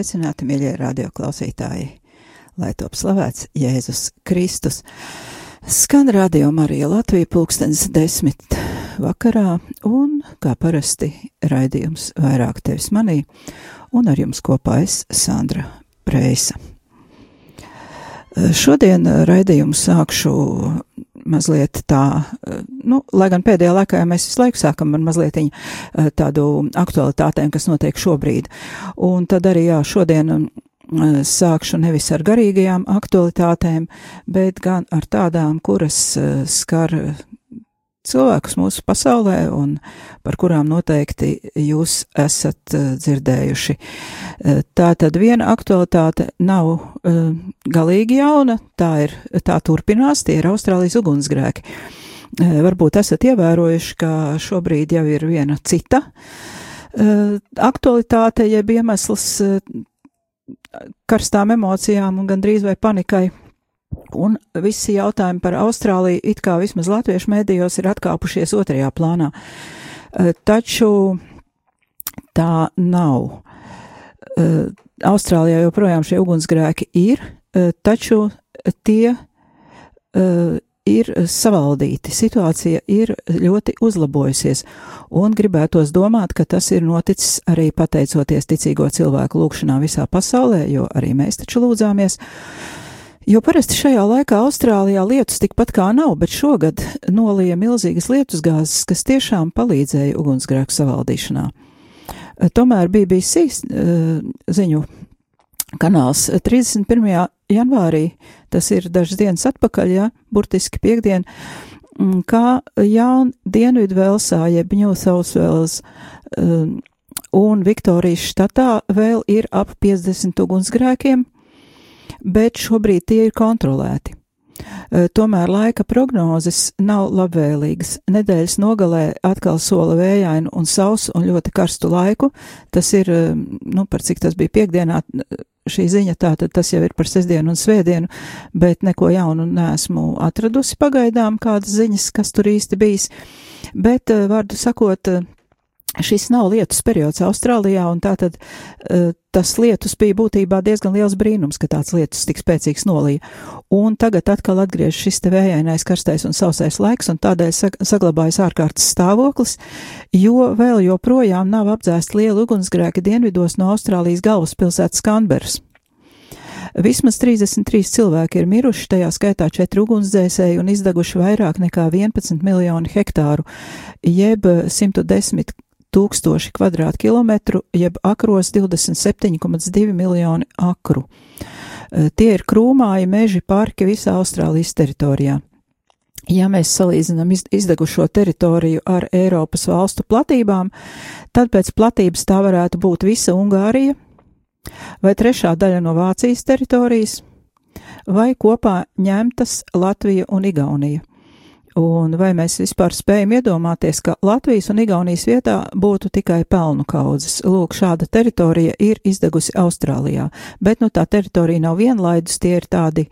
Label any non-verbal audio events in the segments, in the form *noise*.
sveicināti, mīļie radioklausītāji, lai top slavēts Jēzus Kristus. Skan radio Marija Latvija pulkstens desmit vakarā, un, kā parasti, raidījums vairāk tevis manī, un ar jums kopā es, Sandra Preisa. Šodien raidījumu sākšu mazliet tā, nu, lai gan pēdējā laikā mēs visu laiku sākam ar mazliet tādu aktualitātēm, kas notiek šobrīd. Un tad arī, jā, šodien um, sākšu nevis ar garīgajām aktualitātēm, bet gan ar tādām, kuras skar cilvēkus mūsu pasaulē un par kurām noteikti jūs esat uh, dzirdējuši. Uh, tā tad viena aktualitāte nav uh, galīgi jauna, tā ir, tā turpinās, tie ir Austrālijas ugunsgrēki. Varbūt esat ievērojuši, ka šobrīd jau ir viena cita aktualitāte, jeb iemesls karstām emocijām un gandrīz vai panikai. Un visi jautājumi par Austrāliju, it kā vismaz latviešu mēdījos, ir atkāpušies otrajā plānā. Eh, Taču tā nav. Eh, Austrālijā joprojām šie ugunsgrēki ir, eh, taču tie ir savaldīti. Situācija ir ļoti uzlabojusies, un gribētos domāt, ka tas ir noticis arī pateicoties ticīgo cilvēku lūgšanām visā pasaulē, jo arī mēs taču lūdzāmies. Jo parasti šajā laikā Austrālijā lietus tikpat kā nav, bet šogad nolija milzīgas lietusgāzes, kas tiešām palīdzēja ugunsgrēku savaldīšanā. Tomēr BBC uh, ziņu kanāls 31. janvārī, tas ir dažas dienas atpakaļ, ja, burtiski piekdien, mm, kā jaun Dienvidu Velsā, jeb New South Wales un Viktorijas štatā vēl ir ap 50 ugunsgrēkiem, bet šobrīd tie ir kontrolēti. E, Tomēr laika prognozes nav labvēlīgas. Nedēļas nogalē atkal sola vējainu un sausu un ļoti karstu laiku. Tas ir, e, nu, par cik tas bija piekdienā, šī ziņa tātad tas jau ir par sestdienu un svētdienu, bet neko jaunu neesmu atradusi pagaidām, kādas ziņas, kas tur īsti bijis. Bet, vārdu sakot, Šis nav lietus periods Austrālijā, un tātad uh, tas lietus bija būtībā diezgan liels brīnums, ka tāds lietus tik spēcīgs nolīja. Un tagad atkal atgriež šis te vējainais, karstais un sausais laiks, un tādēļ sag saglabājas ārkārtas stāvoklis, jo vēl joprojām nav apdzēst lielu ugunsgrēki dienvidos no Austrālijas galvaspilsētas Canberas. Vismaz 33 cilvēki ir miruši, tajā skaitā 4 ugunsdzēsēji un izdeguši vairāk nekā 11 miljoni hektāru, jeb 110 tūkstoši kvadrātkilometru, jeb akros 27,2 miljoni akru. Tie ir krūmāji meži parki visā Austrālijas teritorijā. Ja mēs salīdzinām izdegušo teritoriju ar Eiropas valstu platībām, tad pēc platības tā varētu būt visa Ungārija, vai trešā daļa no Vācijas teritorijas, vai kopā ņemtas Latvija un Igaunija. Un vai mēs vispār spējam iedomāties, ka Latvijas un Igaunijas vietā būtu tikai pelnu kaudzes? Lūk, šāda teritorija ir izdegusi Austrālijā, bet nu tā teritorija nav vienlaidus, tie ir tādi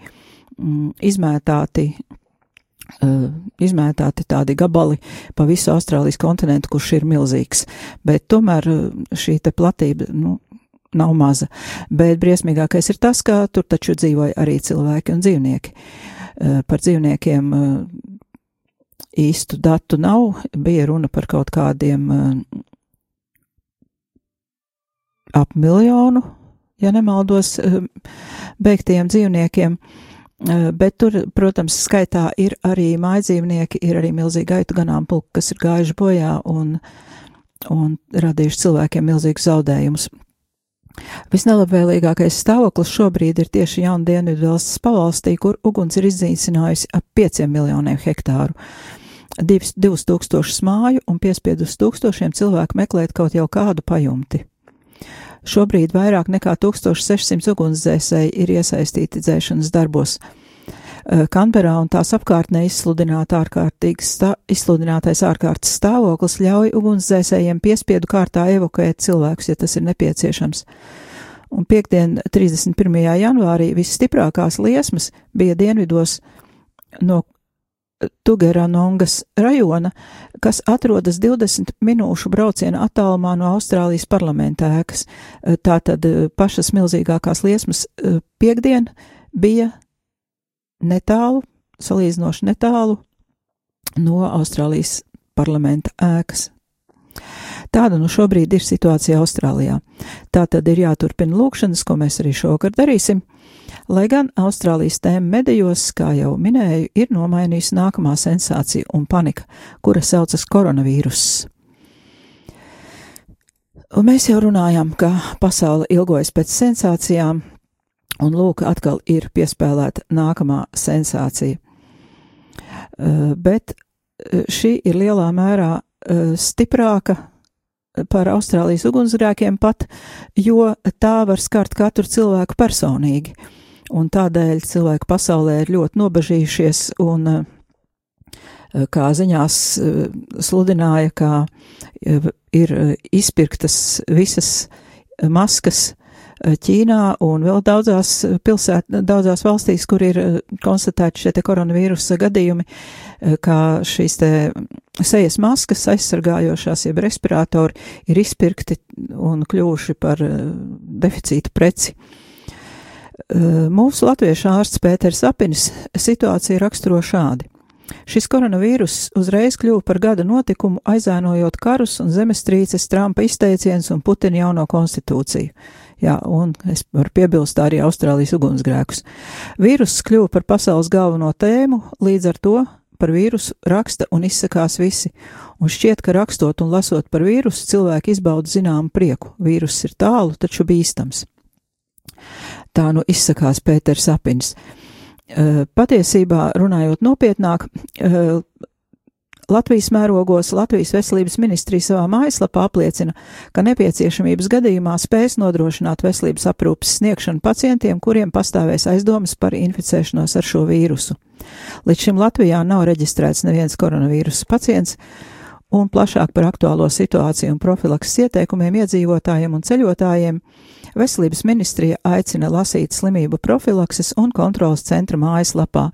mm, izmētāti uh, izmētāti tādi gabali pa visu Austrālijas kontinentu, kurš ir milzīgs, bet tomēr šī te platība, nu, nav maza. Bet briesmīgākais ir tas, ka tur taču dzīvoja arī cilvēki un dzīvnieki. Uh, par dzīvniekiem uh, īstu datu nav, bija runa par kaut kādiem uh, ap miljonu, ja nemaldos, uh, beigtiem dzīvniekiem. Uh, bet tur, protams, skaitā ir arī mājdzīvnieki, ir arī milzīgi gaitu ganāmpulki, kas ir gājuši bojā un, un radījuši cilvēkiem milzīgus zaudējumus. Visnelabvēlīgākais stāvoklis šobrīd ir tieši jauna dienvidu valsts pavalstī, kur uguns ir iznīcinājusi ap 5 miljoniem hektāru. 2000 māju un piespiedus tūkstošiem cilvēku meklēt kaut jau kādu pajumti. Šobrīd vairāk nekā 1600 ugunsdzēsēji ir iesaistīti dzēšanas darbos. Kanberā un tās apkārtnē stā, izsludinātais ārkārtas stāvoklis ļauj ugunsdzēsējiem piespiedu kārtā evakuēt cilvēkus, ja tas ir nepieciešams. Un piekdien, 31. janvārī, visstiprākās liesmas bija dienvidos no Tugeranongas rajona, kas atrodas 20 minūšu brauciena attālumā no Austrālijas parlamenta ēkas. Tātad pašas milzīgākās liesmas piekdien bija netālu, salīdzinoši netālu no Austrālijas parlamenta ēkas. Tāda nu šobrīd ir situācija Austrālijā. Tā tad ir jāturpina lūkšanas, ko mēs arī šogad darīsim, lai gan Austrālijas tēma medijos, kā jau minēju, ir nomainījusi nākamā sensācija un panika, kura saucas koronavīruss. Un mēs jau runājām, ka pasaule ilgojas pēc sensācijām, Un lūk, atkal ir piespēlēta nākamā sensācija. Uh, bet uh, šī ir lielā mērā uh, stiprāka par Austrālijas ugunsgrēkiem pat, jo tā var skart katru cilvēku personīgi. Un tādēļ cilvēki pasaulē ir ļoti nobežījušies un kā ziņās sludināja, ka ir izpirktas visas maskas Eh, Ķīnā un vēl daudzās pilsēt, daudzās valstīs, kur ir eh, konstatēti šie te koronavīrusa gadījumi, eh, kā šīs te sejas maskas aizsargājošās, jeb respiratori ir izpirkti un kļuvuši par deficīta preci. Mūsu latviešu ārsts Pēters Apinis situāciju raksturo šādi. Šis koronavīrus uzreiz kļuva par gada notikumu, aizēnojot karus un zemestrīces, Trumpa izteiciens un Putina jauno konstitūciju. Jā, un es varu piebilst arī Austrālijas ugunsgrēkus. Vīruss kļuva par pasaules galveno tēmu, līdz ar to par vīrusu raksta un izsakās visi, un šķiet, ka rakstot un lasot par vīrusu, cilvēki izbauda zināmu prieku. Vīruss ir tālu, taču bīstams. Tā nu izsakās Pēters Sapins. Patiesībā, runājot nopietnāk, Latvijas mērogos Latvijas veselības ministrija savā mājaslapā apliecina, ka nepieciešamības gadījumā spēs nodrošināt veselības aprūpas sniegšanu pacientiem, kuriem pastāvēs aizdomas par inficēšanos ar šo vīrusu. Līdz šim Latvijā nav reģistrēts neviens koronavīrusa pacients, un plašāk par aktuālo situāciju un profilakses ieteikumiem iedzīvotājiem un ceļotājiem Veselības ministrija aicina lasīt slimību profilakses un kontrolas centra mājaslapā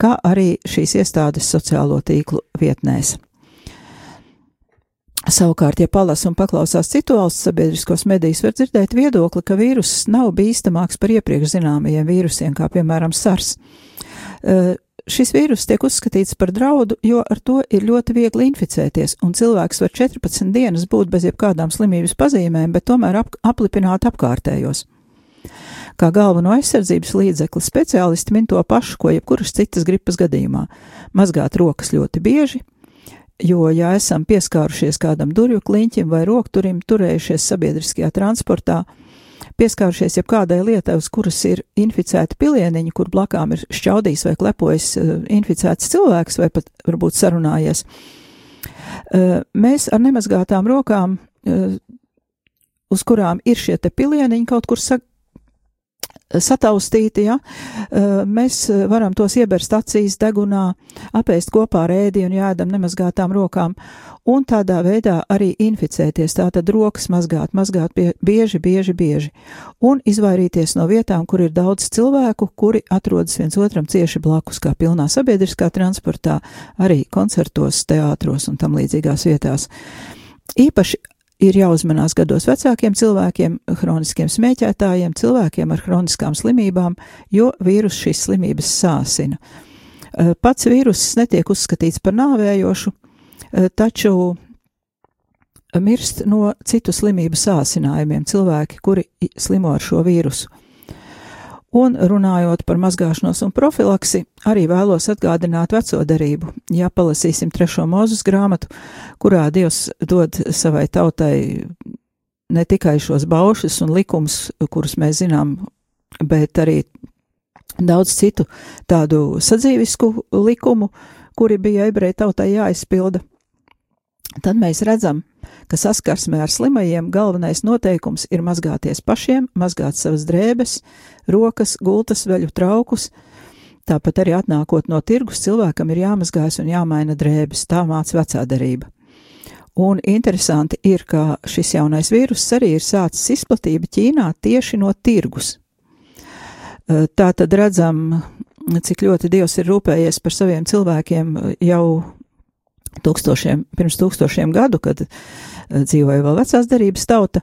kā arī šīs iestādes sociālo tīklu vietnēs. Savukārt, ja palasa un paklausās citu valstu sabiedriskos medijus, var dzirdēt viedokli, ka vīruss nav bīstamāks par iepriekš zināmajiem vīrusiem, kā piemēram SARS. Uh, šis vīrus tiek uzskatīts par draudu, jo ar to ir ļoti viegli inficēties, un cilvēks var 14 dienas būt bez jebkādām slimības pazīmēm, bet tomēr ap, aplipināt apkārtējos. Kā galveno aizsardzības līdzekli speciālisti min to pašu, ko jebkuras citas gripas gadījumā - mazgāt rokas ļoti bieži, jo, ja esam pieskārušies kādam durvju kliņķim vai rokturim, turējušies sabiedriskajā transportā, pieskārušies jebkādai lietai, uz kuras ir inficēti pilieniņi, kur blakām ir šķaudījis vai klepojas uh, inficēts cilvēks vai pat varbūt sarunājies. Uh, mēs ar nemazgātām rokām, uh, uz kurām ir šie te pilieniņi kaut kur sataustīti, ja, mēs varam tos ieberst acīs, degunā, apēst kopā ar ēdienu, jādam nemazgātām rokām, un tādā veidā arī inficēties, tātad rokas mazgāt, mazgāt pie, bieži, bieži, bieži, un izvairīties no vietām, kur ir daudz cilvēku, kuri atrodas viens otram cieši blakus, kā pilnā sabiedriskā transportā, arī koncertos, teātros un tam līdzīgās vietās. Īpaši ir jāuzmanās gados vecākiem cilvēkiem, hroniskiem smēķētājiem, cilvēkiem ar hroniskām slimībām, jo vīrus šīs slimības sāsina. Eh, pats vīruss netiek uzskatīts par nāvējošu, eh, taču mirst no citu slimību sāsinājumiem cilvēki, kuri slimo ar šo vīrusu. Un runājot par mazgāšanos un profilaksi, arī vēlos atgādināt veco darību. Ja palasīsim trešo mūzus grāmatu, kurā Dievs dod savai tautai ne tikai šos baušus un likumus, kurus mēs zinām, bet arī daudz citu tādu sadzīvisku likumu, kuri bija ebreju tautai jāizpilda. Tad mēs redzam, ka saskarsmē ar slimajiem galvenais noteikums ir mazgāties pašiem, mazgāt savas drēbes, rokas, gultas, veļu traukus. Tāpat arī atnākot no tirgus, cilvēkam ir jāmazgājas un jāmaina drēbes, tā māca vecā darība. Un interesanti ir, ka šis jaunais vīrus arī ir sācis izplatība Ķīnā tieši no tirgus. Tā tad redzam, cik ļoti Dievs ir rūpējies par saviem cilvēkiem jau tūkstošiem, pirms tūkstošiem gadu, kad dzīvoja vēl vecās darības tauta.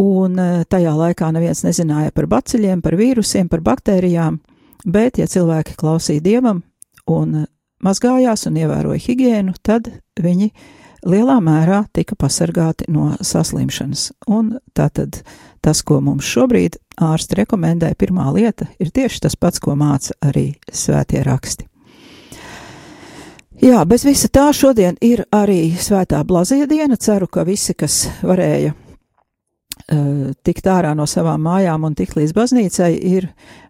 Un tajā laikā neviens nezināja par baciļiem, par vīrusiem, par baktērijām, bet, ja cilvēki klausīja dievam un mazgājās un ievēroja higiēnu, tad viņi lielā mērā tika pasargāti no saslimšanas. Un tātad tas, ko mums šobrīd ārsti rekomendē, pirmā lieta ir tieši tas pats, ko māca arī svētie raksti. Jā, bez visa tā šodien ir arī svētā blazija diena. Ceru, ka visi, kas varēja uh, tikt ārā no savām mājām un tikt līdz baznīcai, ir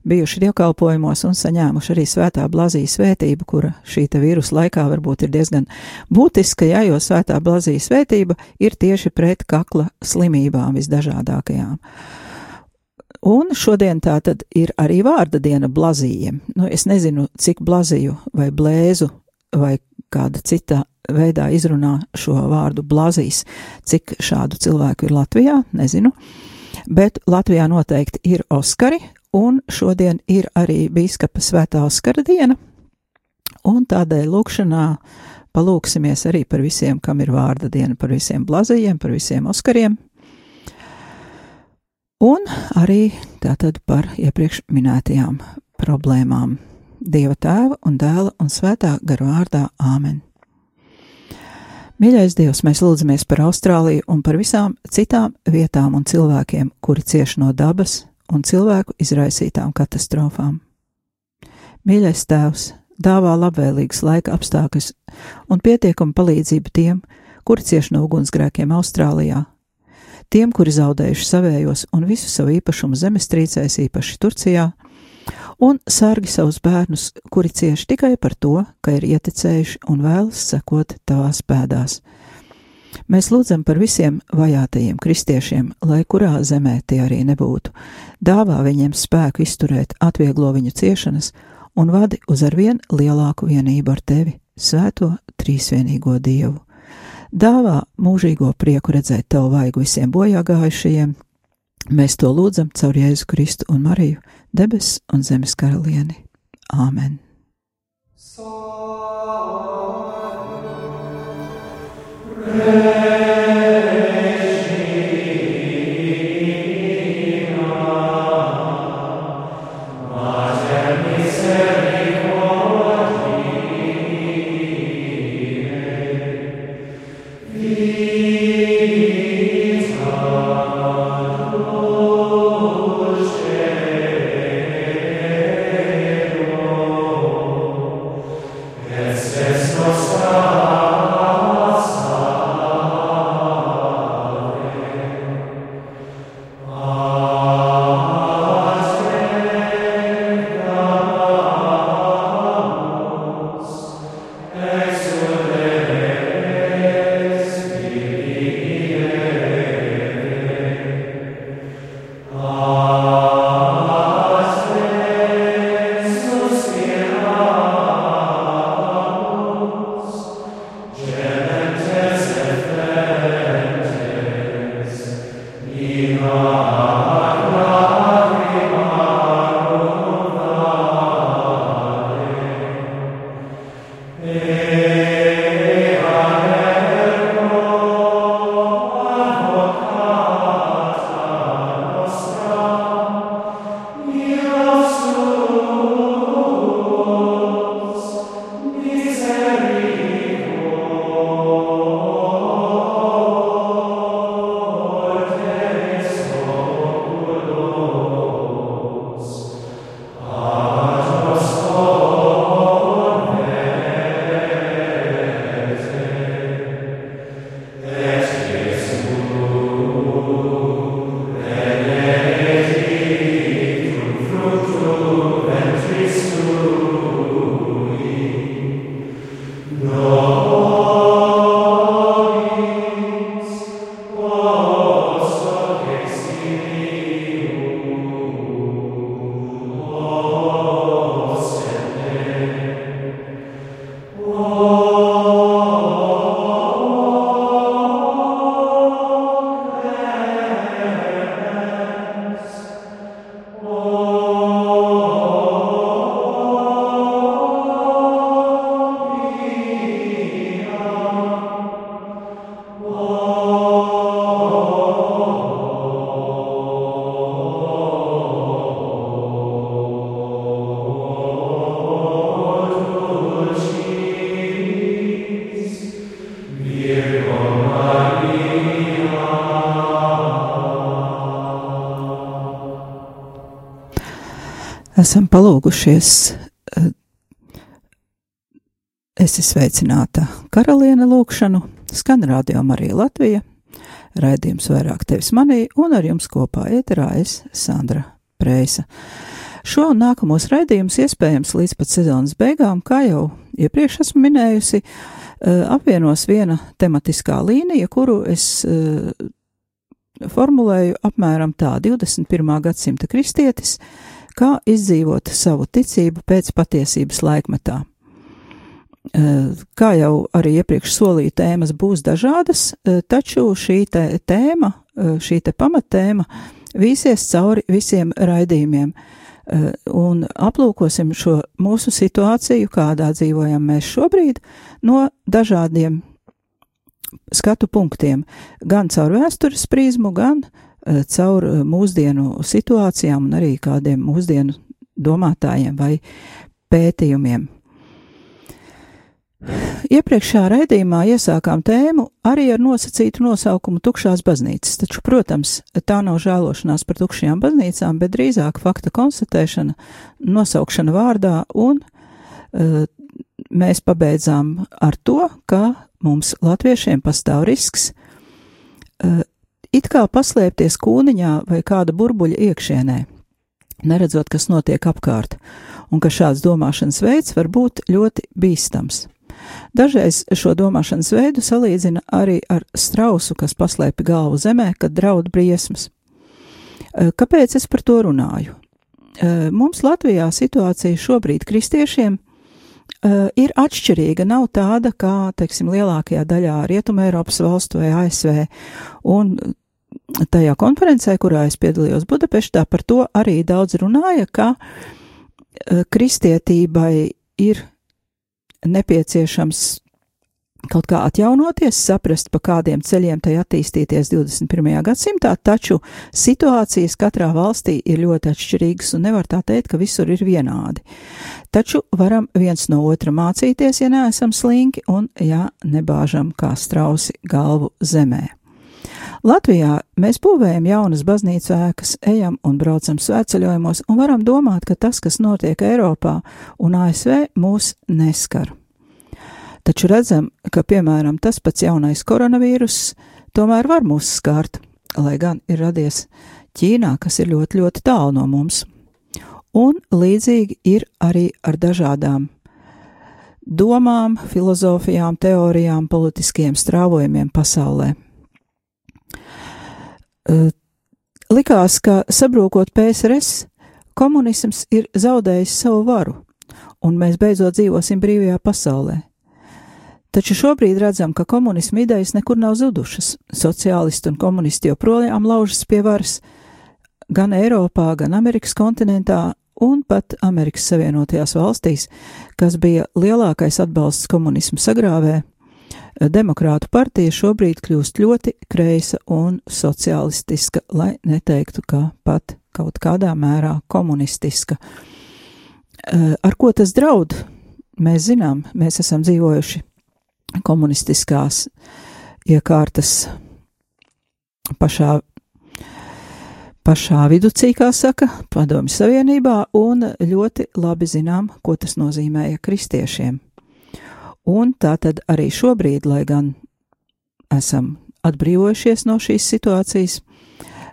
bijuši dievkalpojumos un saņēmuši arī svētā blazijas svētību, kura šī te vīrusu laikā varbūt ir diezgan būtiska, jā, jo svētā blazijas svētība ir tieši pret kakla slimībām visdažādākajām. Un šodien tā tad ir arī vārda diena blazījem. Nu, es nezinu, cik blaziju vai blēzu vai kāda cita veidā izrunā šo vārdu blazīs, cik šādu cilvēku ir Latvijā, nezinu. Bet Latvijā noteikti ir Oskari, un šodien ir arī Bīskapa svētā Oskara diena, un tādēļ lūkšanā palūksimies arī par visiem, kam ir vārda diena, par visiem blazījiem, par visiem Oskariem, un arī tātad par iepriekš minētajām problēmām. Dieva tēva un dēla un svētā garu vārdā Āmen. Mīļais Dievs, mēs lūdzamies par Austrāliju un par visām citām vietām un cilvēkiem, kuri cieš no dabas, un cilvēku izraisītām katastrofām. Mīļais Tēvs, dāvā labvēlīgas laika apstākļus un pietiekumu palīdzību tiem, kuri cieš no ugunsgrēkiem Austrālijā, tiem, kuri zaudējuši savējos un visu savu īpašumu zemestrīcēs, īpaši Turcijā, un sargi savus bērnus, kuri cieš tikai par to, ka ir ieticējuši un vēlas sekot tavās pēdās. Mēs lūdzam par visiem vajātajiem kristiešiem, lai kurā zemē tie arī nebūtu. Dāvā viņiem spēku izturēt, atvieglo viņu ciešanas un vadi uz arvien lielāku vienību ar tevi, svēto trīsvienīgo Dievu. Dāvā mūžīgo prieku redzēt tavu vaigu visiem bojāgājušajiem. Mēs to lūdzam caur Jēzu Kristu un Mariju, debes un zemes karalieni. Āmen! So esam palūgušies. eh, Esi sveicināta karaliene lūkšanu, skan radio Marija Latvija, raidījums vairāk tevis manī, un ar jums kopā ēterā es Sandra Preisa. Šo un nākamos raidījumus iespējams līdz pat sezonas beigām, kā jau iepriekš esmu minējusi, eh, apvienos viena tematiskā līnija, kuru es eh, formulēju apmēram tā 21. gadsimta kristietis, kā izdzīvot savu ticību pēc patiesības laikmetā. Eh, Kā jau arī iepriekš solīju, tēmas būs dažādas, eh, taču šī te tēma, eh, šī te pamattēma vīsies cauri visiem raidījumiem. Un aplūkosim šo mūsu situāciju, kādā dzīvojam mēs šobrīd, no dažādiem skatu punktiem, gan caur vēstures prizmu, gan caur eh, mūsdienu situācijām un arī kādiem mūsdienu domātājiem vai pētījumiem. Iepriekšējā raidījumā iesākām tēmu arī ar nosacītu nosaukumu Tukšās baznīcas, taču, protams, tā nav žēlošanās par tukšajām baznīcām, bet drīzāk fakta konstatēšana, nosaukšana vārdā, un uh, mēs pabeidzām ar to, ka mums latviešiem pastāv risks uh, it kā paslēpties kūniņā vai kāda burbuļa iekšienē, neredzot, kas notiek apkārt, un ka šāds domāšanas veids var būt ļoti bīstams. Dažreiz šo domāšanas veidu salīdzina arī ar strausu, kas paslēpj galvu zemē, kad draud briesmas. Eh, Kāpēc es par to runāju? Eh, Mums Latvijā situācija šobrīd kristiešiem eh, ir atšķirīga, nav tāda kā, teiksim, lielākajā daļā Rietumē Eiropas valstu vai ASV. Un tajā konferencē, kurā es piedalījos Budapeštā, par to arī daudz runāja, ka kristietībai ir nepieciešams kaut kā atjaunoties, saprast, pa kādiem ceļiem tai attīstīties 21. gadsimtā, taču situācijas katrā valstī ir ļoti atšķirīgas un nevar tā teikt, ka visur ir vienādi. Taču varam viens no otra mācīties, ja neesam slinki un ja nebāžam kā strausi galvu zemē. Latvijā mēs būvējam jaunas baznīcu ēkas, ejam un braucam svētceļojumos un varam domāt, ka tas, kas notiek Eiropā un ASV, mūs neskar. Taču redzam, ka, piemēram, tas pats jaunais koronavīruss tomēr var mūs skārt, lai gan ir radies Ķīnā, kas ir ļoti, ļoti tālu no mums. Un līdzīgi ir arī ar dažādām domām, filozofijām, teorijām, politiskiem strāvojumiem pasaulē. Likās, ka sabrūkot PSRS, komunisms ir zaudējis savu varu, un mēs beidzot dzīvosim brīvajā pasaulē. Taču šobrīd redzam, ka komunisma idejas nekur nav zudušas. Sociālisti un komunisti joprojām laužas pie varas gan Eiropā, gan Amerikas kontinentā un pat Amerikas Savienotajās valstīs, kas bija lielākais atbalsts komunismu sagrāvē. Demokrātu partija šobrīd kļūst ļoti kreisa un sociālistiska, lai neteiktu, ka pat kaut kādā mērā komunistiska. Ar ko tas draud? Mēs zinām, mēs esam dzīvojuši komunistiskās iekārtas pašā, pašā viducī, kā saka, padomju savienībā, un ļoti labi zinām, ko tas nozīmēja kristiešiem. Un tā tad arī šobrīd, lai gan esam atbrīvojušies no šīs situācijas,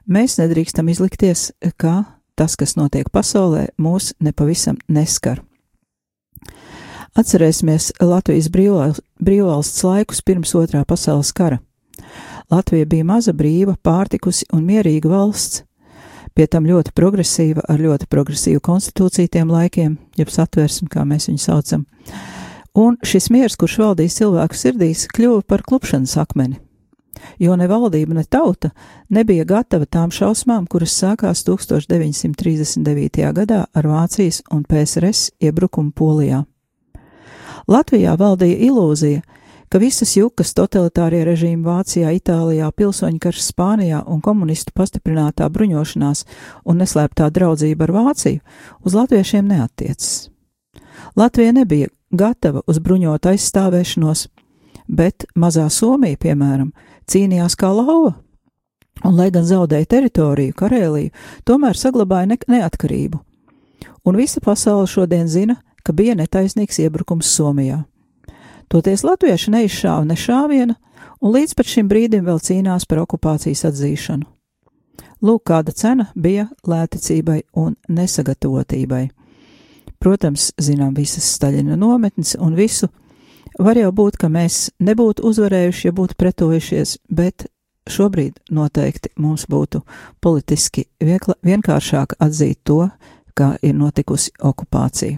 mēs nedrīkstam izlikties, ka tas, kas notiek pasaulē, mūs nepavisam neskar. Atcerēsimies Latvijas brīvval- brīvvalsts laikus pirms otrā pasaules kara. Latvija bija maza, brīva, pārtikusi un mierīga valsts, pie tam ļoti progresīva, ar ļoti progresīvu konstitūciju tiem laikiem, jeb satversmi, kā mēs viņu saucam. Un šis miers, kurš valdīja cilvēku sirdīs, kļuva par klupšanas akmeni, jo ne valdība, ne tauta nebija gatava tām šausmām, kuras sākās 1939. gadā ar Vācijas un PSRS iebrukumu Polijā. Latvijā valdīja ilūzija, ka visas jukas totalitārie režīmi Vācijā, Itālijā, pilsoņu karš Spānijā un komunistu pastiprinātā bruņošanās un neslēptā draudzība ar Vāciju uz latviešiem neatiecas. Latvija nebija gatava uz bruņotu aizstāvēšanos, bet mazā Somija, piemēram, cīnījās kā lauva, un, lai gan zaudēja teritoriju, Karēliju, tomēr saglabāja ne neatkarību. Un visa pasaule šodien zina, ka bija netaisnīgs iebrukums Somijā. Toties latvieši neizšāva ne šāviena, un līdz pat šim brīdim vēl cīnās par okupācijas atzīšanu. Lūk, kāda cena bija lēticībai un nesagatavotībai. Protams, zinām visas Staļina nometnes un visu. Var jau būt, ka mēs nebūtu uzvarējuši, ja būtu pretojušies, bet šobrīd noteikti mums būtu politiski viekla, vienkāršāk atzīt to, ka ir notikusi okupācija.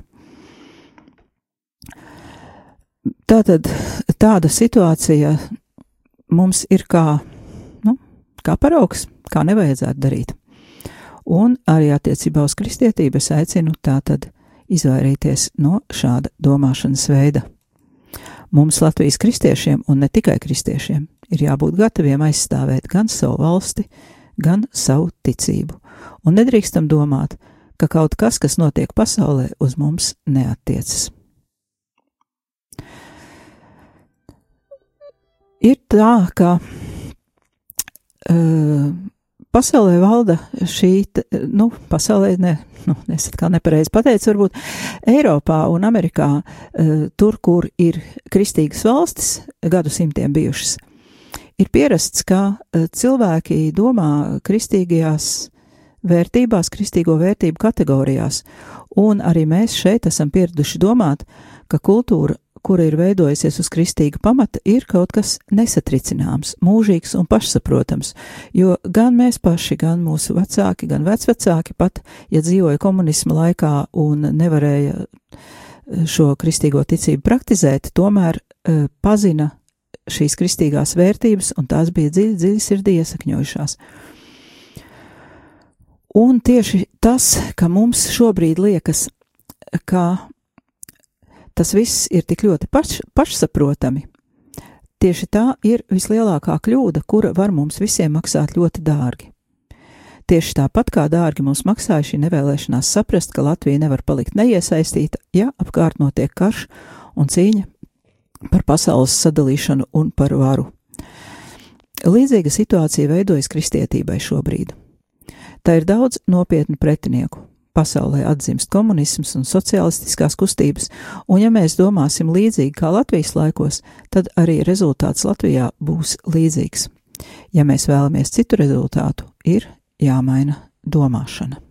Tātad tāda situācija mums ir kā, nu, kā paraugs, kā nevajadzētu darīt. Un arī attiecībā uz kristietību es aicinu tātad izvairīties no šāda domāšanas veida. Mums Latvijas kristiešiem, un ne tikai kristiešiem, ir jābūt gataviem aizstāvēt gan savu valsti, gan savu ticību, un nedrīkstam domāt, ka kaut kas, kas notiek pasaulē, uz mums neatiecas. Ir tā, ka uh, pasaulē valda šī, nu, pasaulē, ne, nu, es atkal nepareizi pateicu, varbūt Eiropā un Amerikā, uh, tur, kur ir kristīgas valstis, gadsimtiem bijušas, ir pierasts, ka uh, cilvēki domā kristīgajās vērtībās, kristīgo vērtību kategorijās, un arī mēs šeit esam pieraduši domāt, ka kultūra kura ir veidojusies uz kristīga pamata, ir kaut kas nesatricināms, mūžīgs un pašsaprotams, jo gan mēs paši, gan mūsu vecāki, gan vecvecāki pat, ja dzīvoja komunisma laikā un nevarēja eh, šo kristīgo ticību praktizēt, tomēr uh, pazina šīs kristīgās vērtības, un tās bija dziļi, dziļi sirdī iesakņojušās. Un tieši tas, ka mums šobrīd liekas, ka tas viss ir tik ļoti paš, pašsaprotami. Tieši tā ir vislielākā kļūda, kura var mums visiem maksāt ļoti dārgi. Tieši tāpat kā dārgi mums maksāja šī nevēlēšanās saprast, ka Latvija nevar palikt neiesaistīta, ja apkārt notiek karš un cīņa par pasaules sadalīšanu un par varu. Līdzīga situācija veidojas kristietībai šobrīd. Tā ir daudz nopietnu pretinieku, pasaulē atzimst komunisms un sociālistiskās kustības, un ja mēs domāsim līdzīgi kā Latvijas laikos, tad arī rezultāts Latvijā būs līdzīgs. Ja mēs vēlamies citu rezultātu, ir jāmaina domāšana.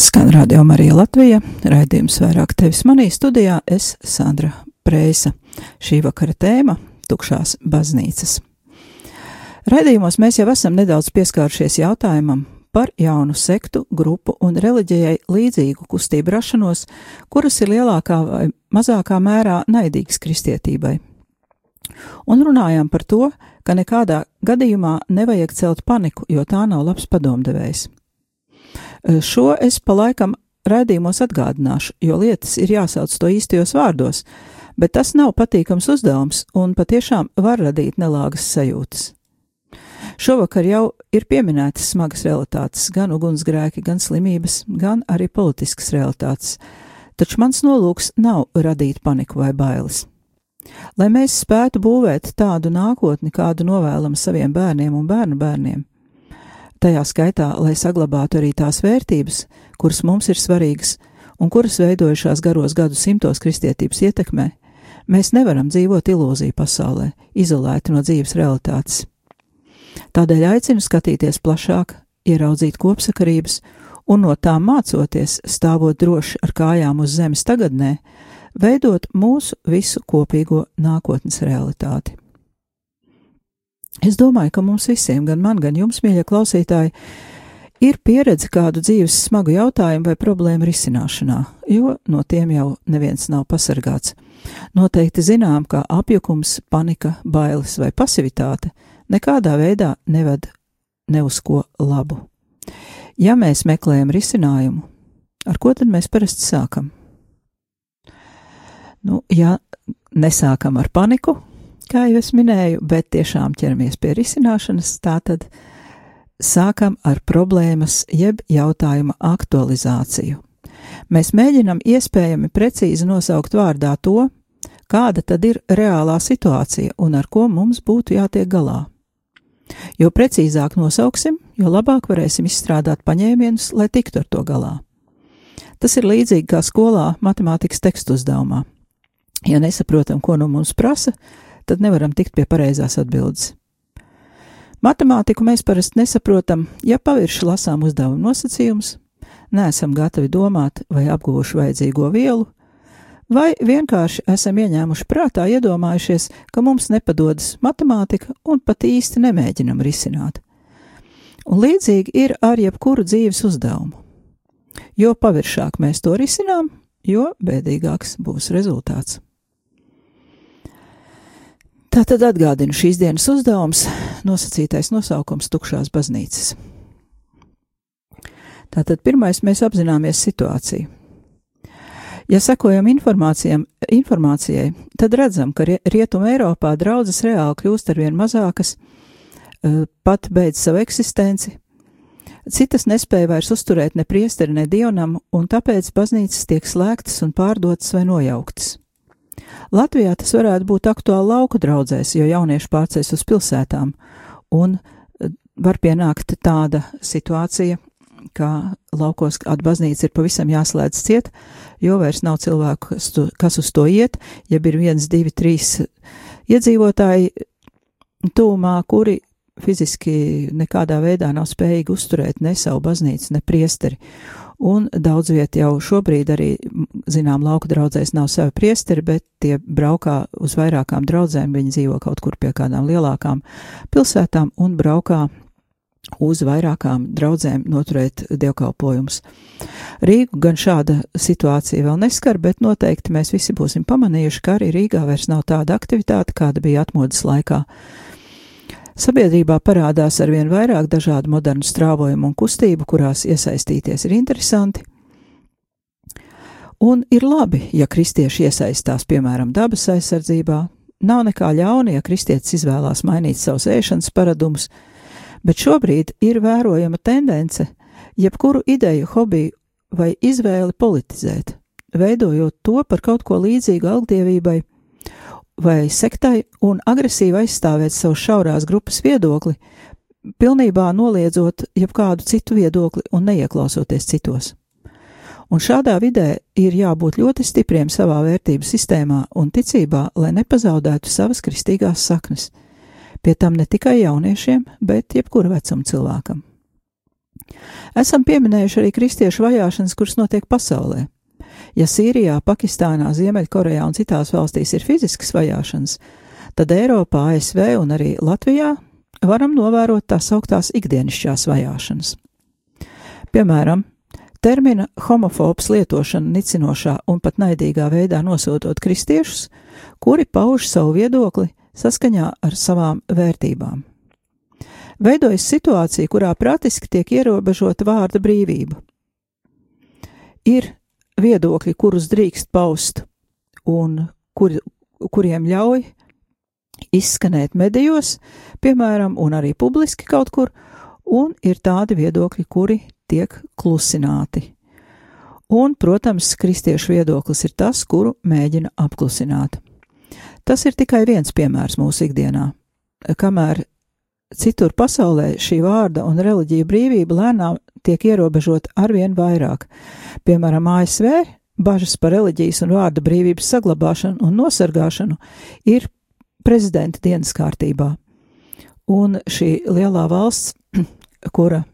Skan Radio Marija Latvija, raidījums vairāk tevis manī studijā, es Sandra Preisa. Šī vakara tēma - tukšās baznīcas. Raidījumos mēs jau esam nedaudz pieskārušies jautājumam par jaunu sektu, grupu un reliģijai līdzīgu kustību rašanos, kuras ir lielākā vai mazākā mērā naidīgas kristietībai. Un runājām par to, ka nekādā gadījumā nevajag celt paniku, jo tā nav labs padomdevējs. Šo es pa laikam raidījumos atgādināšu, jo lietas ir jāsauc to īstajos vārdos, bet tas nav patīkams uzdevums un patiešām var radīt nelāgas sajūtas. Šovakar jau ir pieminētas smagas realitātes, gan ugunsgrēki, gan slimības, gan arī politiskas realitātes, taču mans nolūks nav radīt paniku vai bailes. Lai mēs spētu būvēt tādu nākotni, kādu novēlam saviem bērniem un bērnu bērniem, tajā skaitā, lai saglabātu arī tās vērtības, kuras mums ir svarīgas un kuras veidojušās garos gadu simtos kristietības ietekmē, mēs nevaram dzīvot ilūziju pasaulē, izolēti no dzīves realitātes. Tādēļ aicinu skatīties plašāk, ieraudzīt kopsakarības un no tām mācoties, stāvot droši ar kājām uz zemes tagadnē, veidot mūsu visu kopīgo nākotnes realitāti. Es domāju, ka mums visiem, gan man, gan jums, mīļie klausītāji, ir pieredze kādu dzīves smagu jautājumu vai problēmu risināšanā, jo no tiem jau neviens nav pasargāts. Noteikti zinām, ka apjukums, panika, bailes vai pasivitāte nekādā veidā neved ne uz ko labu. Ja mēs meklējam risinājumu, ar ko tad mēs parasti sākam? Nu, ja nesākam ar paniku, kā jau es minēju, bet tiešām ķeramies pie risināšanas, tā tad sākam ar problēmas jeb jautājuma aktualizāciju. Mēs mēģinam iespējami precīzi nosaukt vārdā to, kāda tad ir reālā situācija un ar ko mums būtu jātiek galā. Jo precīzāk nosauksim, jo labāk varēsim izstrādāt paņēmienus, lai tiktu ar to galā. Tas ir līdzīgi kā skolā matemātikas tekstu uzdevumā. Ja nesaprotam, ko no mums prasa, tad nevaram tikt pie pareizās atbildes. Matemātiku mēs parasti nesaprotam, ja pavirši lasām uzdevumu nosacījumus, neesam gatavi domāt vai apguvuši vajadzīgo vielu, vai vienkārši esam ieņēmuši prātā iedomājušies, ka mums nepadodas matemātika un pat īsti nemēģinam risināt. Un līdzīgi ir ar jebkuru dzīves uzdevumu. Jo paviršāk mēs to risinām, jo bēdīgāks būs rezultāts. Tā tad atgādinu šīs dienas uzdevums, nosacītais nosaukums Tukšās baznīcas. Tātad pirmais mēs apzināmies situāciju. Ja sekojam informācijai, tad redzam, ka Rietuma Eiropā draudzes reāli kļūst arvien mazākas, eh, pat beidz savu eksistenci, citas nespēja vairs uzturēt ne priesteri, ne dievnam, un tāpēc baznīcas tiek slēgtas un pārdotas vai nojauktas. Latvijā tas varētu būt aktuāli lauku draudzēs, jo jaunieši pārceļas uz pilsētām, un eh, var pienākt tāda situācija, ka laukos atbaznīca ir pavisam jāslēdz ciet, jo vairs nav cilvēku, kas, tu, kas uz to iet, ja ir viens, divi, trīs iedzīvotāji tūmā, kuri fiziski nekādā veidā nav spējīgi uzturēt ne savu baznīcu, ne priesteri un daudz viet jau šobrīd arī, zinām, lauku draudzēs nav savi priesteri, bet tie braukā uz vairākām draudzēm, viņi dzīvo kaut kur pie kādām lielākām pilsētām un braukā uz vairākām draudzēm noturēt dievkalpojumus. Rīgu gan šāda situācija vēl neskar, bet noteikti mēs visi būsim pamanījuši, ka arī Rīgā vairs nav tāda aktivitāte, kāda bija atmodas laikā. Sabiedrībā parādās arvien vairāk dažādu modernu strāvojumu un kustību, kurās iesaistīties ir interesanti. Un ir labi, ja kristieši iesaistās, piemēram, dabas aizsardzībā. Nav nekā ļauna, ja kristietis izvēlās mainīt savus ēšanas paradumus, bet šobrīd ir vērojama tendence jebkuru ideju, hobiju vai izvēli politizēt, veidojot to par kaut ko līdzīgu algdievībai vai sektai un agresīvi aizstāvēt savu šaurās grupas viedokli, pilnībā noliedzot jebkādu citu viedokli un neieklausoties citos. Un šādā vidē ir jābūt ļoti stipriem savā vērtību sistēmā un ticībā, lai nepazaudētu savas kristīgās saknes, pie tam ne tikai jauniešiem, bet jebkura vecuma cilvēkam. Esam pieminējuši arī kristiešu vajāšanas, kuras notiek pasaulē. Ja Sīrijā, Pakistānā, Ziemeļkorejā un citās valstīs ir fiziskas vajāšanas, tad Eiropā, ASV un arī Latvijā varam novērot tā sauktās ikdienišķās vajāšanas. Piemēram, termina homofobs lietošana nicinošā un pat naidīgā veidā nosodot kristiešus, kuri pauž savu viedokli saskaņā ar savām vērtībām. Veidojas situācija, kurā praktiski tiek ierobežota vārda brīvība. Ir viedokļi, kurus drīkst paust un kur, kuriem ļauj izskanēt medijos, piemēram, un arī publiski kaut kur, un ir tādi viedokļi, kuri tiek klusināti. Un, protams, kristiešu viedoklis ir tas, kuru mēģina apklusināt. Tas ir tikai viens piemērs mūsu ikdienā. Kamēr citur pasaulē šī vārda un reliģija brīvība lēnām tiek ierobežota arvien vairāk. Piemēram, ASV bažas par reliģijas un vārda brīvības saglabāšanu un nosargāšanu ir prezidenta dienas kārtībā. Un šī lielā valsts, *clears throat* kura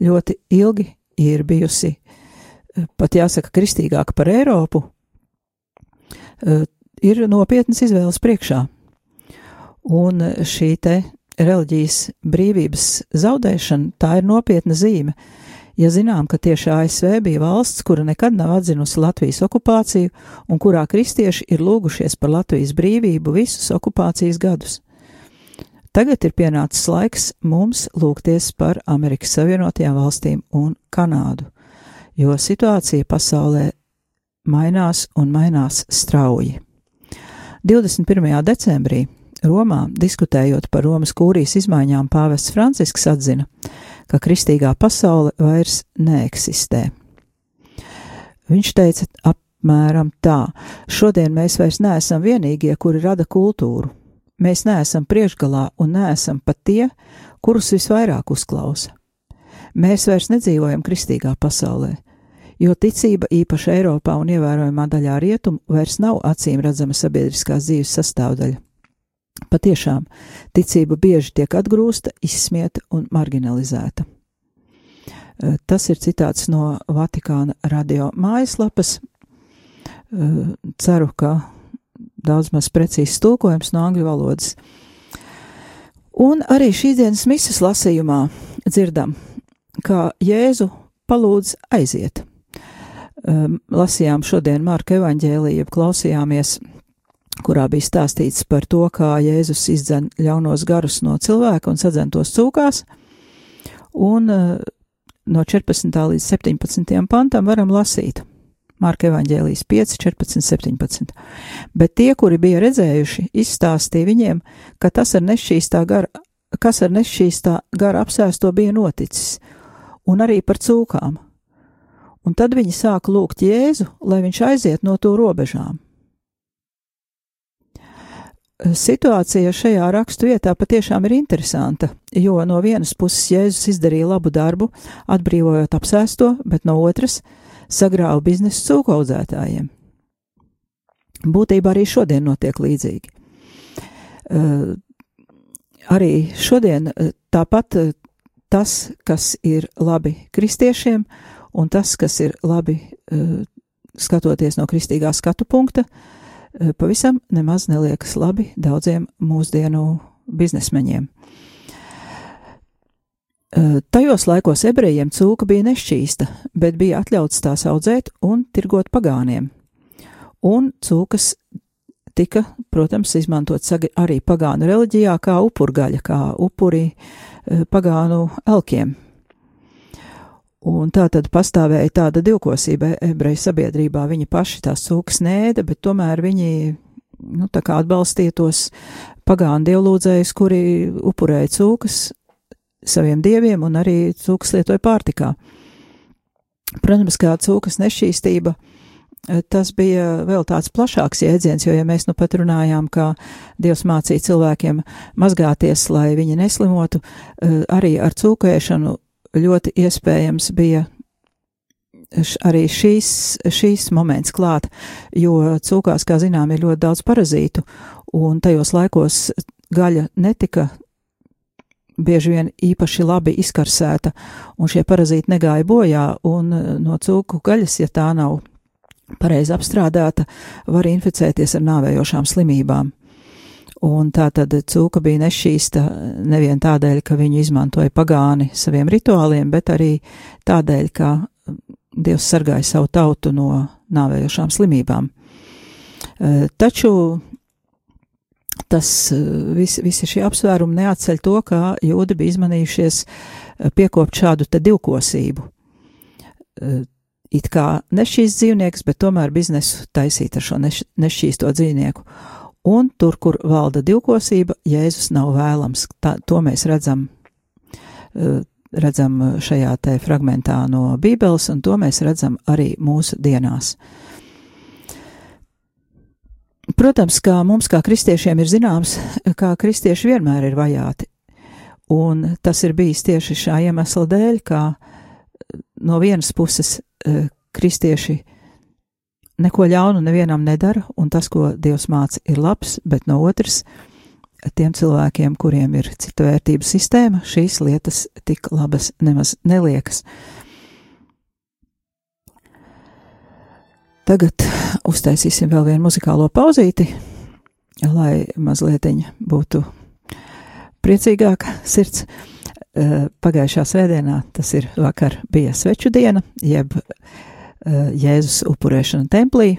ļoti ilgi ir bijusi pat jāsaka kristīgāka par Eiropu, ir nopietnas izvēles priekšā. Un šī te reliģijas brīvības zaudēšana, tā ir nopietna zīme. Ja zinām, ka tieši ASV bija valsts, kura nekad nav atzinusi Latvijas okupāciju un kurā kristieši ir lūgušies par Latvijas brīvību visus okupācijas gadus. Tagad ir pienācis laiks mums lūgties par Amerikas Savienotajām valstīm un Kanādu, jo situācija pasaulē mainās un mainās strauji. 21. decembrī Romā, diskutējot par Romas kūrijas izmaiņām, pāvests Francisks atzina, ka kristīgā pasaule vairs neeksistē. Viņš teica apmēram tā: Šodien mēs vairs neesam vienīgie, kuri rada kultūru. Mēs neesam priekšgalā un neesam pat tie, kurus visvairāk uzklausa. Mēs vairs nedzīvojam kristīgā pasaulē, jo ticība īpaši Eiropā un ievērojamā daļā rietumu vairs nav acīm redzama sabiedriskās dzīves sastāvdaļa. Patiešām, ticība bieži tiek atgrūsta, izsmieta un marginalizēta. Eh, tas ir citāts no Vatikāna radio mājaslapas. Eh, ceru, ka daudz maz precīzs tulkojums no angļu valodas. Un arī šīs dienas misijas lasījumā dzirdam, kā Jēzu palūdz aiziet. Eh, lasījām šodien Marka evaņģēlīju, klausījāmies kurā bija stāstīts par to, kā Jēzus izdzen ļaunos garus no cilvēka un sadzen tos cūkās. Un uh, no 14. līdz 17. pantam varam lasīt. Marka evaņģēlijas 5, 14, 17. Bet tie, kuri bija redzējuši, izstāstīja viņiem, ka tas ar nešķīstā gara, kas ar nešķīstā gara apsēsto bija noticis, un arī par cūkām. Un tad viņi sāka lūgt Jēzu, lai viņš aiziet no to robežām situācija šajā rakstu vietā patiešām ir interesanta, jo no vienas puses Jēzus izdarīja labu darbu, atbrīvojot apsēsto, bet no otras sagrāva biznesu cūkaudzētājiem. Būtībā arī šodien notiek līdzīgi. Uh, arī šodien uh, tāpat uh, tas, kas ir labi kristiešiem, un tas, kas ir labi skatoties no kristīgā skatu punkta, uh, Eh, pavisam nemaz neliekas labi daudziem mūsdienu biznesmeņiem. Eh, tajos laikos ebrejiem cūka bija nešķīsta, bet bija atļauts tās audzēt un tirgot pagāniem. Un cūkas tika, protams, izmantots arī pagānu reliģijā kā upurgaļa, kā upuri eh, pagānu elkiem, Un tā tad pastāvēja tāda divkosība ebreju sabiedrībā. Viņi paši tās cūkas nēda, bet tomēr viņi, nu, tā kā atbalstīja tos pagānu dievlūdzējus, kuri upurēja cūkas saviem dieviem un arī cūkas lietoja pārtikā. Protams, kā cūkas nešķīstība, tas bija vēl tāds plašāks jēdziens, jo, ja mēs nu pat runājām, kā Dievs mācīja cilvēkiem mazgāties, lai viņi neslimotu, arī ar cūkēšanu ļoti iespējams bija arī šīs, šīs moments klāt, jo cūkās, kā zinām, ir ļoti daudz parazītu, un tajos laikos gaļa netika bieži vien īpaši labi izkarsēta, un šie parazīti negāja bojā, un no cūku gaļas, ja tā nav pareizi apstrādāta, var inficēties ar nāvējošām slimībām. Un tā tad cūka bija nešķīsta nevien tādēļ, ka viņu izmantoja pagāni saviem rituāliem, bet arī tādēļ, ka Dievs sargāja savu tautu no nāvējošām slimībām. E, taču tas e, vis, visi šie apsvērumi neatceļ to, ka jūdi bija izmanījušies e, piekopt šādu te divkosību. It kā nešķīsts dzīvnieks, bet tomēr biznesu taisīt ar šo neš, nešķīsto dzīvnieku un tur, kur valda divkosība, Jēzus nav vēlams. Tā, to mēs redzam, eh, redzam šajā te fragmentā no Bībeles, un to mēs redzam arī mūsu dienās. Protams, kā mums, kā kristiešiem, ir zināms, kā kristieši vienmēr ir vajāti, un tas ir bijis tieši šā iemesla dēļ, kā no vienas puses eh, kristieši neko ļaunu nevienam nedara, un tas, ko Dievs māca, ir labs, bet no otras, tiem cilvēkiem, kuriem ir cita vērtību sistēma, šīs lietas tik labas nemaz neliekas. Tagad uztaisīsim vēl vienu muzikālo pauzīti, lai mazliet būtu priecīgāka sirds. Uh, pagājušā svētdienā, tas ir vakar, bija sveču diena, jeb uh, Jēzus upurēšana templī.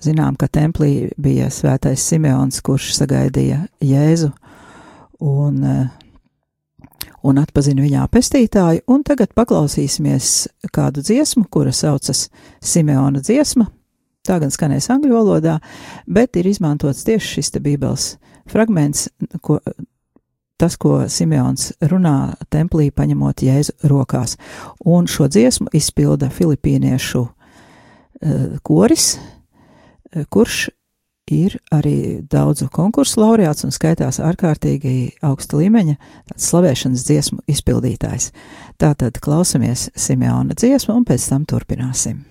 Zinām, ka templī bija svētais Simeons, kurš sagaidīja Jēzu un, uh, un atpazina viņā pestītāju, un tagad paklausīsimies kādu dziesmu, kura saucas Simeona dziesma. Tā gan skanēs angļu valodā, bet ir izmantots tieši šis te bībeles fragments, ko, tas, ko Simeons runā templī, paņemot Jēzu rokās. Un šo dziesmu izpilda filipīniešu uh, koris, uh, kurš ir arī daudzu konkursu laureāts un skaitās ārkārtīgi augsta līmeņa slavēšanas dziesmu izpildītājs. Tātad klausamies Simeona dziesmu un pēc tam turpināsim.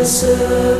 preserve.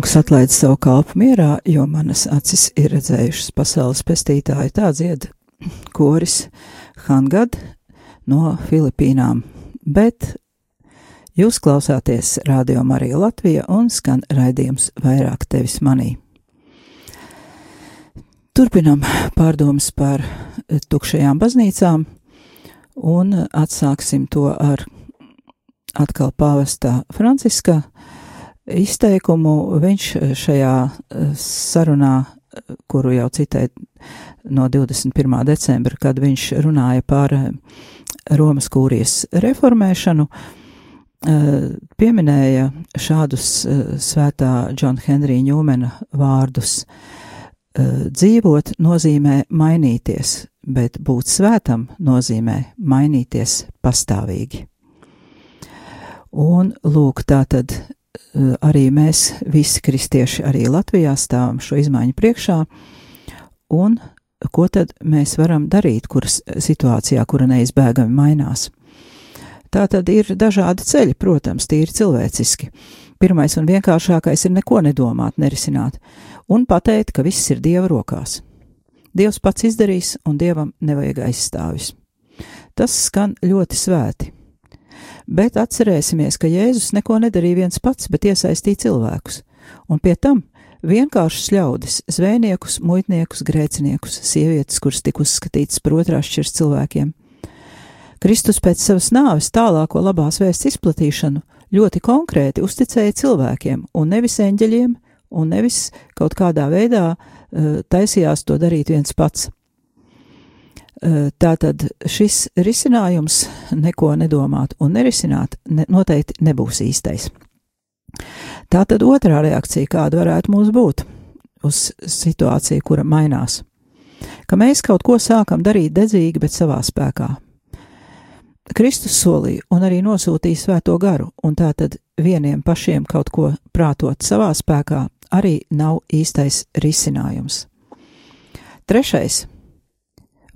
Kungs atlaid savu kalpu mierā, jo manas acis ir redzējušas pasaules pestītāju. Tā dzied koris Hangad no Filipīnām, bet jūs klausāties Radio Marija Latvija un skan raidījums vairāk tevis manī. Turpinam pārdomas par tukšajām baznīcām un atsāksim to ar atkal pāvestā Franciska izteikumu. Viņš šajā eh, sarunā, eh, kuru jau citēju no 21. decembra, kad viņš runāja par eh, Romas kūrijas reformēšanu, pieminēja šādus svētā Džona Henrija Ņūmena vārdus. Dzīvot nozīmē mainīties, bet būt svētam nozīmē mainīties pastāvīgi. Un lūk, tā tad arī mēs, visi kristieši, arī Latvijā stāvam šo izmaiņu priekšā un ko tad mēs varam darīt, kuras situācijā, kura neizbēgami mainās. Tā tad ir dažādi ceļi, protams, tīri cilvēciski. Pirmais un vienkāršākais ir neko nedomāt, nerisināt, un pateikt, ka viss ir Dieva rokās. Dievs pats izdarīs, un Dievam nevajag aizstāvis. Tas skan ļoti svēti. Bet atcerēsimies, ka Jēzus neko nedarīja viens pats, bet iesaistīja cilvēkus, un pie tam vienkāršus ļaudis, zvejniekus, muitniekus, grēciniekus, sievietes, kuras tika uzskatītas par otrās šķirs cilvēkiem. Kristus pēc savas nāves tālāko labās vēsts izplatīšanu ļoti konkrēti uzticēja cilvēkiem, un nevis eņģeļiem, un nevis kaut kādā veidā uh, taisījās to darīt viens pats. Tātad šis risinājums neko nedomāt un nerisināt ne, noteikti nebūs īstais. Tā tad otrā reakcija, kāda varētu mums būt uz situāciju, kura mainās, ka mēs kaut ko sākam darīt dedzīgi, bet savā spēkā. Kristus solīja un arī nosūtīja svēto garu, un tā tad vieniem pašiem kaut ko prātot savā spēkā arī nav īstais risinājums. Trešais -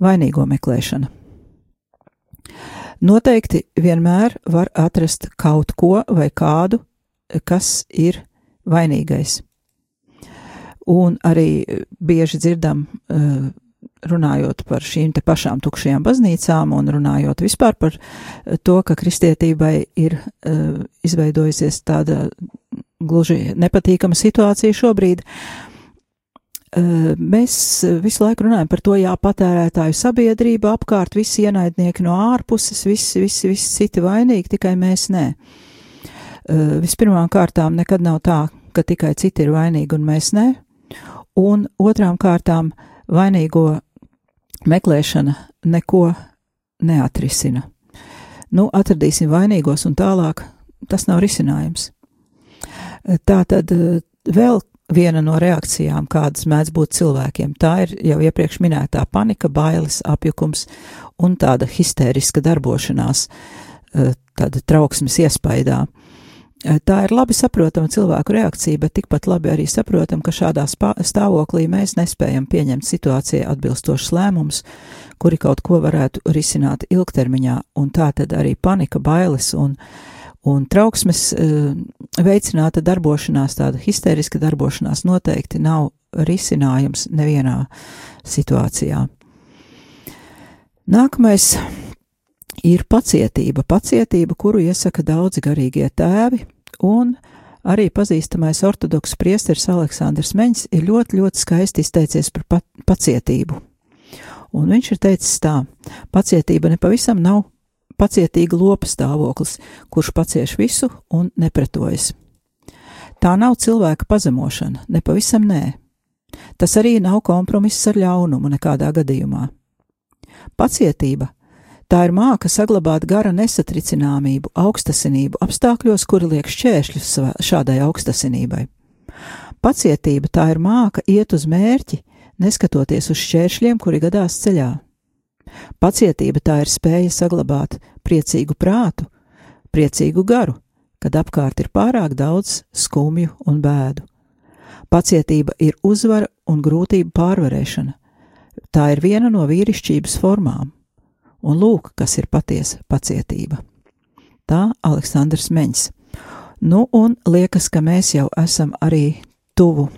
vainīgo meklēšana. Noteikti vienmēr var atrast kaut ko vai kādu, kas ir vainīgais. Un arī bieži dzirdam, eh, runājot par šīm te pašām tukšajām baznīcām un runājot vispār par to, ka kristietībai ir eh, izveidojusies tāda gluži nepatīkama situācija šobrīd. Eh, mēs visu laiku runājam par to, jā, patērētāju sabiedrība apkārt, visi ienaidnieki no ārpuses, visi, visi, visi citi vainīgi, tikai mēs nē. Eh, vispirmām kārtām nekad nav tā, ka tikai citi ir vainīgi un mēs ne, un otrām kārtām vainīgo meklēšana neko neatrisina. Nu, atradīsim vainīgos un tālāk tas nav risinājums. Eh, tā tad eh, vēl viena no reakcijām, kādas mēdz būt cilvēkiem, tā ir jau iepriekš minētā panika, bailes, apjukums un tāda histēriska darbošanās, tāda trauksmes iespaidā. Eh, tā ir labi saprotama cilvēku reakcija, bet tikpat labi arī saprotam, ka šādā stāvoklī mēs nespējam pieņemt situācijai atbilstošus lēmumus, kuri kaut ko varētu risināt ilgtermiņā, un tā tad arī panika, bailes un, un trauksmes eh, veicināta darbošanās, tāda histēriska darbošanās noteikti nav risinājums nevienā situācijā. Nākamais ir pacietība, pacietība, kuru iesaka daudzi garīgie tēvi, un arī pazīstamais ortodoks priesteris Aleksandrs Meņš ir ļoti, ļoti skaisti izteicies par pa pacietību. Un viņš ir teicis tā, pacietība nepavisam nav pacietīga lopa stāvoklis, kurš pacieš visu un nepretojas. Tā nav cilvēka pazemošana, nepavisam nē. Tas arī nav kompromiss ar ļaunumu nekādā gadījumā. Pacietība Tā ir māka saglabāt gara nesatricināmību, augstasinību apstākļos, kuri liek šķēršļus šādai augstasinībai. Pacietība tā ir māka iet uz mērķi, neskatoties uz šķēršļiem, kuri gadās ceļā. Pacietība tā ir spēja saglabāt priecīgu prātu, priecīgu garu, kad apkārt ir pārāk daudz skumju un bēdu. Pacietība ir uzvara un grūtību pārvarēšana. Tā ir viena no vīrišķības formām un lūk, kas ir patiesa pacietība. Tā Aleksandrs Meņš. Nu, un liekas, ka mēs jau esam arī tuvu,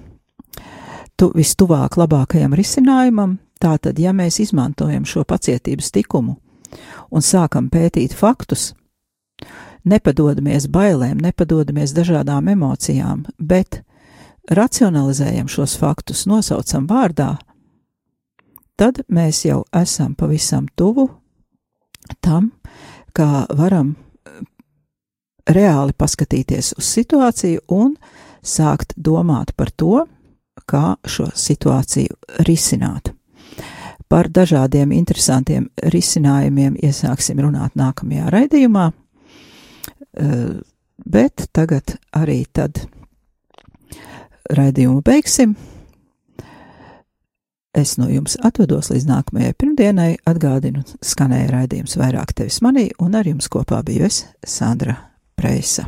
tu, vistuvāk labākajam risinājumam, tātad, ja mēs izmantojam šo pacietības tikumu un sākam pētīt faktus, nepadodamies bailēm, nepadodamies dažādām emocijām, bet racionalizējam šos faktus, nosaucam vārdā, tad mēs jau esam pavisam tuvu tam, kā varam eh, reāli paskatīties uz situāciju un sākt domāt par to, kā šo situāciju risināt. Par dažādiem interesantiem risinājumiem iesāksim runāt nākamajā raidījumā, eh, bet tagad arī tad raidījumu beigsim. Es no jums atvados līdz nākamajai pirmdienai, atgādinu, skanēja raidījums vairāk tevis manī, un ar jums kopā biju es, Sandra Preisa.